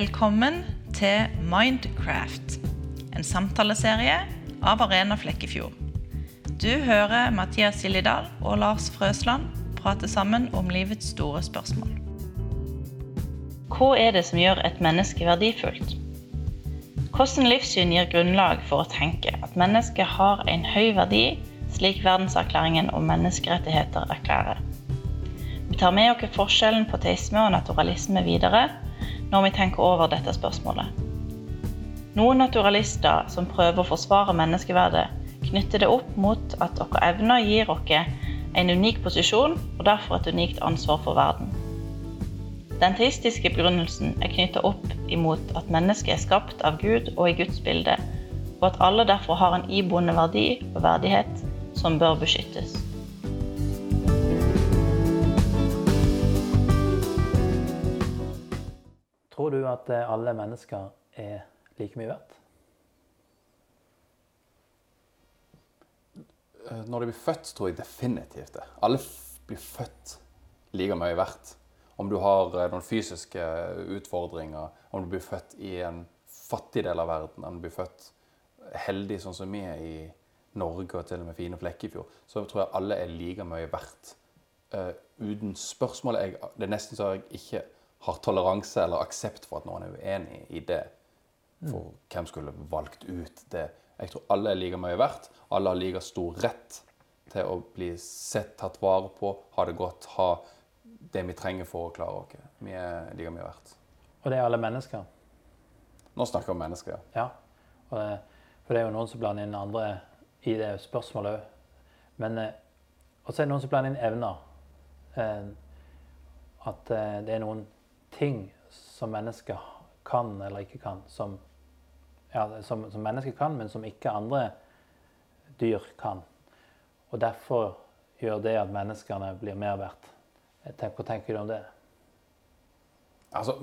Velkommen til Mindcraft, en samtaleserie av Arena Flekkefjord. Du hører Mathias Gillidal og Lars Frøsland prate sammen om livets store spørsmål. Hva er det som gjør et menneske verdifullt? Hvordan livssyn gir grunnlag for å tenke at mennesket har en høy verdi, slik verdenserklæringen om menneskerettigheter erklærer? Vi tar med oss forskjellen på teisme og naturalisme videre når vi tenker over dette spørsmålet. Noen naturalister som prøver å forsvare menneskeverdet, knytter det opp mot at våre evner gir oss en unik posisjon og derfor et unikt ansvar for verden. Den teistiske begrunnelsen er knyttet opp imot at mennesket er skapt av Gud og i Guds bilde, og at alle derfor har en iboende verdi og verdighet som bør beskyttes. At eh, alle mennesker er like mye verdt? Eh, Når de blir født, tror jeg definitivt det. Alle blir født like mye verdt. Om du har eh, noen fysiske utfordringer, om du blir født i en fattig del av verden, om du blir født heldig sånn som vi er i Norge og til og med fine Flekkefjord, så tror jeg alle er like mye verdt. Uh, uten spørsmål jeg, Det er nesten så jeg ikke har toleranse eller aksept for at noen er uenig i det. For hvem skulle valgt ut det? Jeg tror alle er like mye verdt. Alle har like stor rett til å bli sett, tatt vare på, ha det godt, ha det vi trenger for å klare oss. Vi er like mye verdt. Og det er alle mennesker. Nå snakker vi om mennesker. ja. Ja. For det er jo noen som blander inn andre i det spørsmålet òg. Men eh, Og så er det noen som blander inn evner. Eh, at eh, det er noen ting som mennesker kan eller ikke kan, som, ja, som, som mennesker kan, men som ikke andre dyr kan. Og derfor gjør det at menneskene blir mer verdt. Hva tenker du om det? Altså,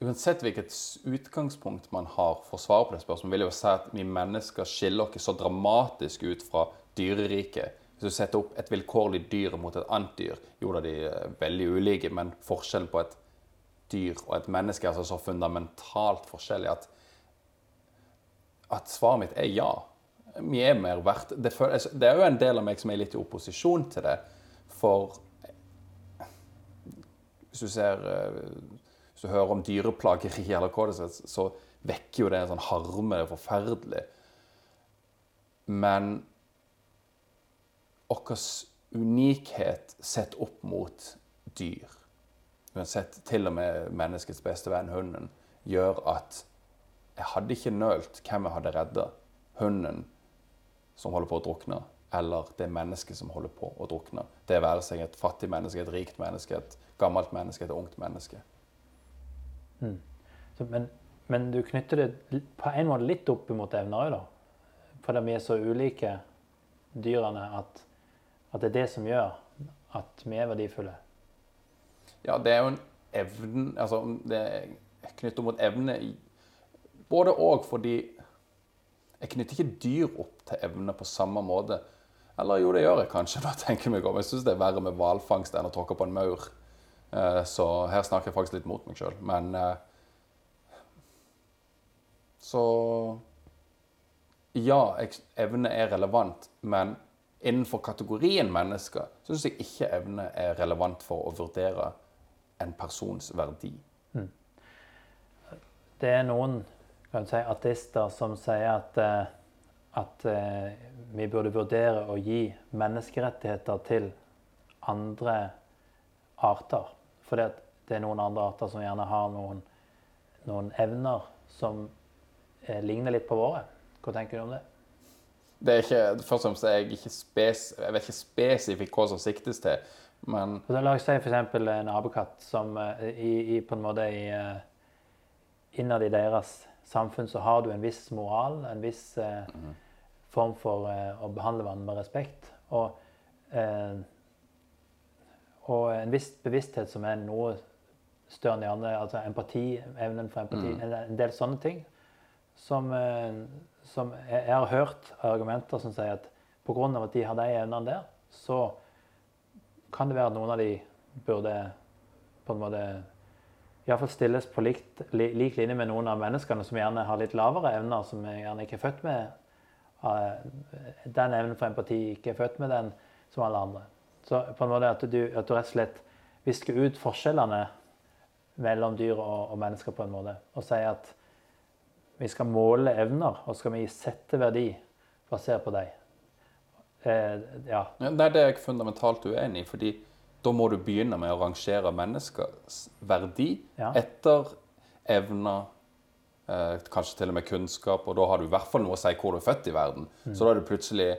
uansett hvilket utgangspunkt man har for å svare på det spørsmålet, vil jeg jo si at vi mennesker skiller oss så dramatisk ut fra dyreriket. Hvis du setter opp et vilkårlig dyr mot et annet dyr, jo da de er veldig ulike, men forskjellen på et dyr og et menneske er altså så fundamentalt forskjellig at, at svaret mitt er ja. Vi er mer verdt. Det, føles, det er jo en del av meg som er litt i opposisjon til det, for hvis du ser eh, Hvis du hører om dyreplageri eller hva det så vekker jo det en sånn harme. Det er forferdelig. Men vår unikhet sett opp mot dyr, uansett til og med menneskets beste venn, hunden, gjør at jeg hadde ikke nølt hvem jeg hadde redda. Hunden som holder på å drukne, eller det mennesket som holder på å drukne. Det være seg et fattig menneske, et rikt menneske, et gammelt menneske, et ungt menneske. Så, men, men du knytter det på en måte litt opp mot evner òg, da. Fordi vi er så ulike dyrene at, at det er det som gjør at vi er verdifulle. Ja, det er jo en evne Altså, det er knyttet mot evne Både og fordi jeg knytter ikke dyr opp til evne på samme måte. Eller jo, det gjør jeg kanskje. da tenker meg om. Jeg syns det er verre med hvalfangst enn å tråkke på en maur. Eh, Så her snakker jeg faktisk litt mot meg sjøl. Men eh, Så Ja, evne er relevant, men innenfor kategorien mennesker så syns jeg ikke evne er relevant for å vurdere en persons verdi. Det er noen si, ateister som sier at, eh, at eh, vi burde vurdere å gi menneskerettigheter til andre arter. At det er noen andre arter som gjerne har noen, noen evner som eh, ligner litt på våre. Hva tenker du om det? Det er ikke, først og fremst er jeg ikke spes, jeg vet ikke spesifikt hva som siktes til, men så La oss si f.eks. en apekatt som eh, i, i, på en måte i, eh, Innad i deres samfunn så har du en viss moral, en viss eh, form for eh, å behandle hverandre med respekt. Og, eh, og en viss bevissthet som er noe større enn de andre. Altså empati, evnen for empati. En, en del sånne ting. Som, som jeg, har hørt argumenter som sier at pga. at de har de evnene der, så kan det være at noen av de burde på en måte iallfall stilles på likt, li, lik linje med noen av menneskene som gjerne har litt lavere evner, som gjerne ikke er født med uh, den evnen for empati, ikke er født med den som alle andre. Så på en måte at du, at du rett og slett visker ut forskjellene mellom dyr og, og, mennesker på en måte, og sier at vi skal måle evner, og skal vi sette verdi basert på dem. Eh, ja. ja. Det er jeg fundamentalt uenig i. fordi da må du begynne med å rangere menneskers verdi ja. etter evner, eh, kanskje til og med kunnskap, og da har du i hvert fall noe å si hvor du er født i verden. Mm. Så da er det plutselig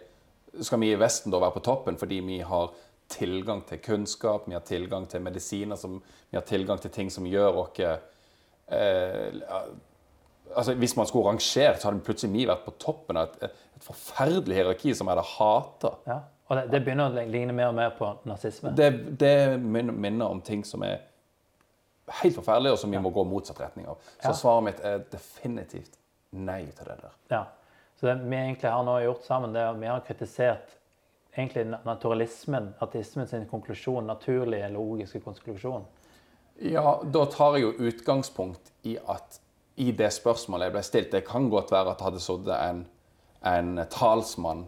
Skal vi i Vesten da være på toppen fordi vi har tilgang til kunnskap, vi har tilgang til medisiner, som, vi har tilgang til ting som gjør oss eh, altså Hvis man skulle rangert, så hadde plutselig vi vært på toppen av et, et forferdelig hierarki som jeg hadde hata. Ja. Og det, det, begynner å ligne mer og mer på nazisme? Det, det minner om ting som er helt forferdelige, og som vi ja. må gå motsatt retning av. Så ja. svaret mitt er definitivt nei til det der. Ja. Så det vi egentlig har nå gjort sammen, det er at vi har kritisert egentlig naturalismen, ateismen sin konklusjon, naturlige, logiske konklusjon. Ja, da tar jeg jo utgangspunkt i at i det spørsmålet jeg ble stilt Det kan godt være at det hadde sittet en, en talsmann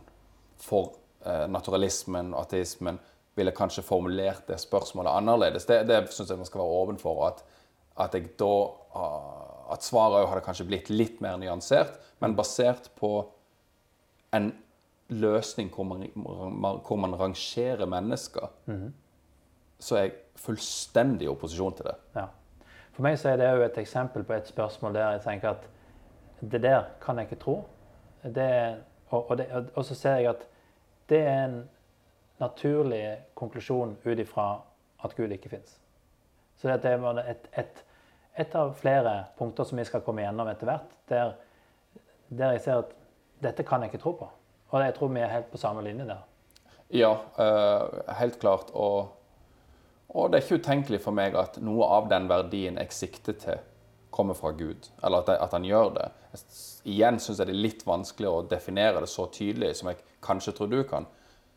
for Eh, naturalismen og ateismen ville kanskje formulert det spørsmålet annerledes. Det, det syns jeg man skal være åpen for. At, at, da, ah, at svaret hadde kanskje blitt litt mer nyansert, men basert på en løsning hvor man, hvor man rangerer mennesker, mm -hmm. så er jeg fullstendig i opposisjon til det. Ja. For meg så er det jo et eksempel på et spørsmål der jeg tenker at det der kan jeg ikke tro. Det, og, og, det, og så ser jeg at det er en naturlig konklusjon ut ifra at Gud ikke fins. Så det er et, et, et, av flere punkter som vi skal komme gjennom etter hvert, der, der, jeg ser at dette kan jeg ikke tro på. Og jeg tror vi er helt på samme linje der. Ja, uh, helt klart. Og, og, det er ikke utenkelig for meg at noe av den verdien jeg sikter til, kommer fra Gud. Eller at, at han gjør det. Igjen syns jeg det er litt vanskelig å definere det så tydelig som jeg kanskje tror du kan.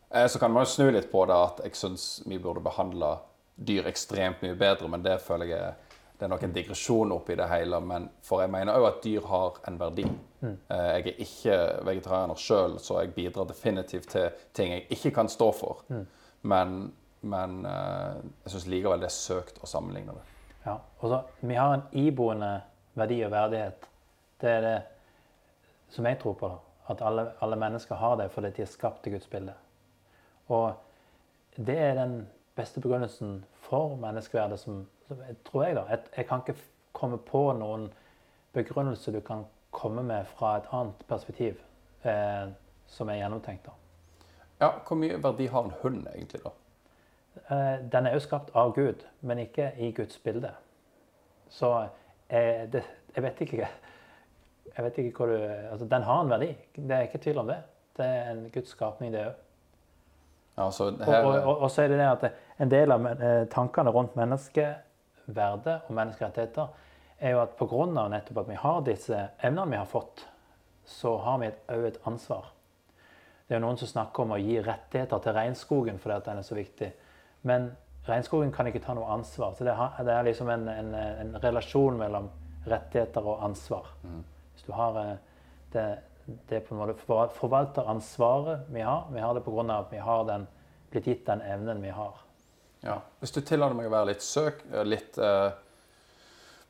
Eh, så kan man jo snu litt på det at jeg syns vi burde behandle dyr ekstremt mye bedre, men det føler jeg det er nok en digresjon oppi det hele. Men for jeg mener òg at dyr har en verdi. Mm. Eh, jeg er ikke vegetarianer sjøl, så jeg bidrar definitivt til ting jeg ikke kan stå for. Mm. Men, men eh, jeg syns likevel det er søkt å sammenligne det. Ja, og så, Vi har en iboende verdi og verdighet. Det er det som jeg tror på. da. At alle, alle, mennesker har det fordi de er skapt til Guds bilde. Og det er den beste begrunnelsen for menneskeverdet, som, som tror jeg. da. Jeg, jeg, kan ikke komme på noen begrunnelse du kan komme med fra et annet perspektiv eh, som er gjennomtenkt. da. Ja, Hvor mye verdi har en hund egentlig, da? Eh, den er jo skapt av Gud, men ikke i Guds bilde. Så jeg, det, jeg vet ikke jeg vet ikke hvor du, altså Den har en verdi, det er ikke tvil om det. Det er en Guds skapning, det òg. Ja, her... og, og, og, så er det det at en del av eh, tankene rundt menneskeverdet og menneskerettigheter er jo at pga. nettopp at vi har disse evnene vi har fått, så har vi òg et ansvar. Det er jo noen som snakker om å gi rettigheter til regnskogen fordi at den er så viktig. Men regnskogen kan ikke ta noe ansvar. Så det er, liksom en, en, en relasjon mellom rettigheter og ansvar. Mm du har eh, det, det på en måte forvalteransvaret vi har. Vi har det pga. at vi har den, blitt gitt den evnen vi har. Ja. Hvis du tillater meg å være litt søk, eh, litt uh,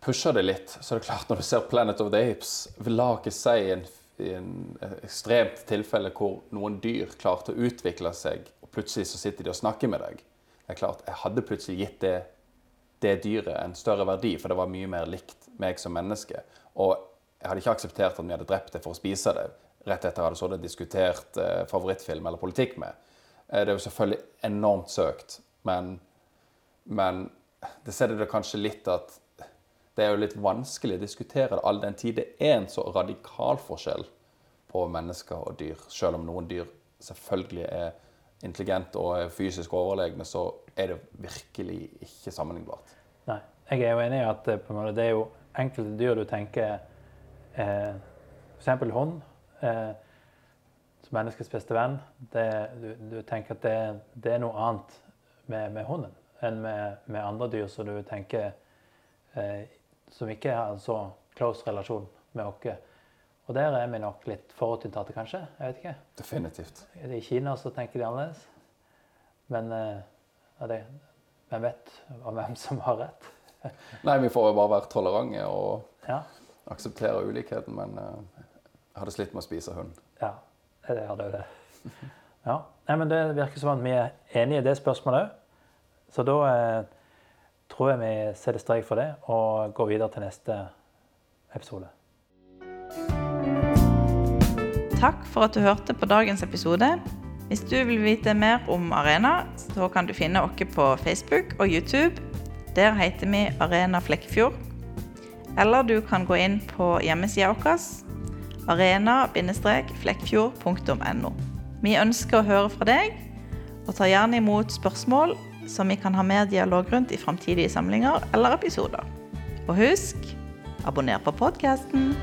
pusher det litt, så er det klart når du ser 'Planet of the Apes', la ikke si en, en ekstremt tilfelle hvor noen dyr klarte å utvikle seg, og plutselig så sitter de og snakker med deg. Det er klart, Jeg hadde plutselig gitt det, det dyret en større verdi, for det var mye mer likt meg som menneske. Og jeg hadde ikke akseptert at vi hadde drept det for å spise det rett etter at jeg hadde diskutert eh, favorittfilm eller politikk med. Eh, det er jo selvfølgelig enormt søkt, men, men det setter det kanskje litt at det er jo litt vanskelig å diskutere det all den tid det er en så radikal forskjell på mennesker og dyr. Selv om noen dyr selvfølgelig er intelligente og fysisk overlegne, så er det virkelig ikke sammenlignbart. Nei, jeg er jo enig i at måte, det er jo enkelte dyr du tenker eh, F.eks. hund. Eh, som menneskets beste venn. Det, du, du, tenker at det, det, er noe annet med, med hunden enn med, med, andre dyr, som du tenker eh, som ikke har en så close relasjon med oss. Og der er vi nok litt forutinntatte, kanskje. Jeg vet ikke. Definitivt. I Kina så tenker de annerledes. Men eh, ja, det, hvem vet om hvem som har rett? Nei, vi får jo bare være tolerante og Ja, akseptere ulikheten, men eh, jeg hadde slitt med å spise hund. ja det hadde jo det. Ja. Nei, men Det virker som at vi er enige i det spørsmålet òg. Så da eh, tror jeg vi setter strek for det og går videre til neste episode. Takk for at du hørte på dagens episode. Hvis du vil vite mer om Arena, så kan du finne oss på Facebook og YouTube. Der heter vi Arena Flekkefjord. Eller du kan gå inn på hjemmesida vår arena-flekkfjord.no. Vi ønsker å høre fra deg, og tar gjerne imot spørsmål som vi kan ha mer dialog rundt i framtidige samlinger eller episoder. Og husk abonner på podkasten.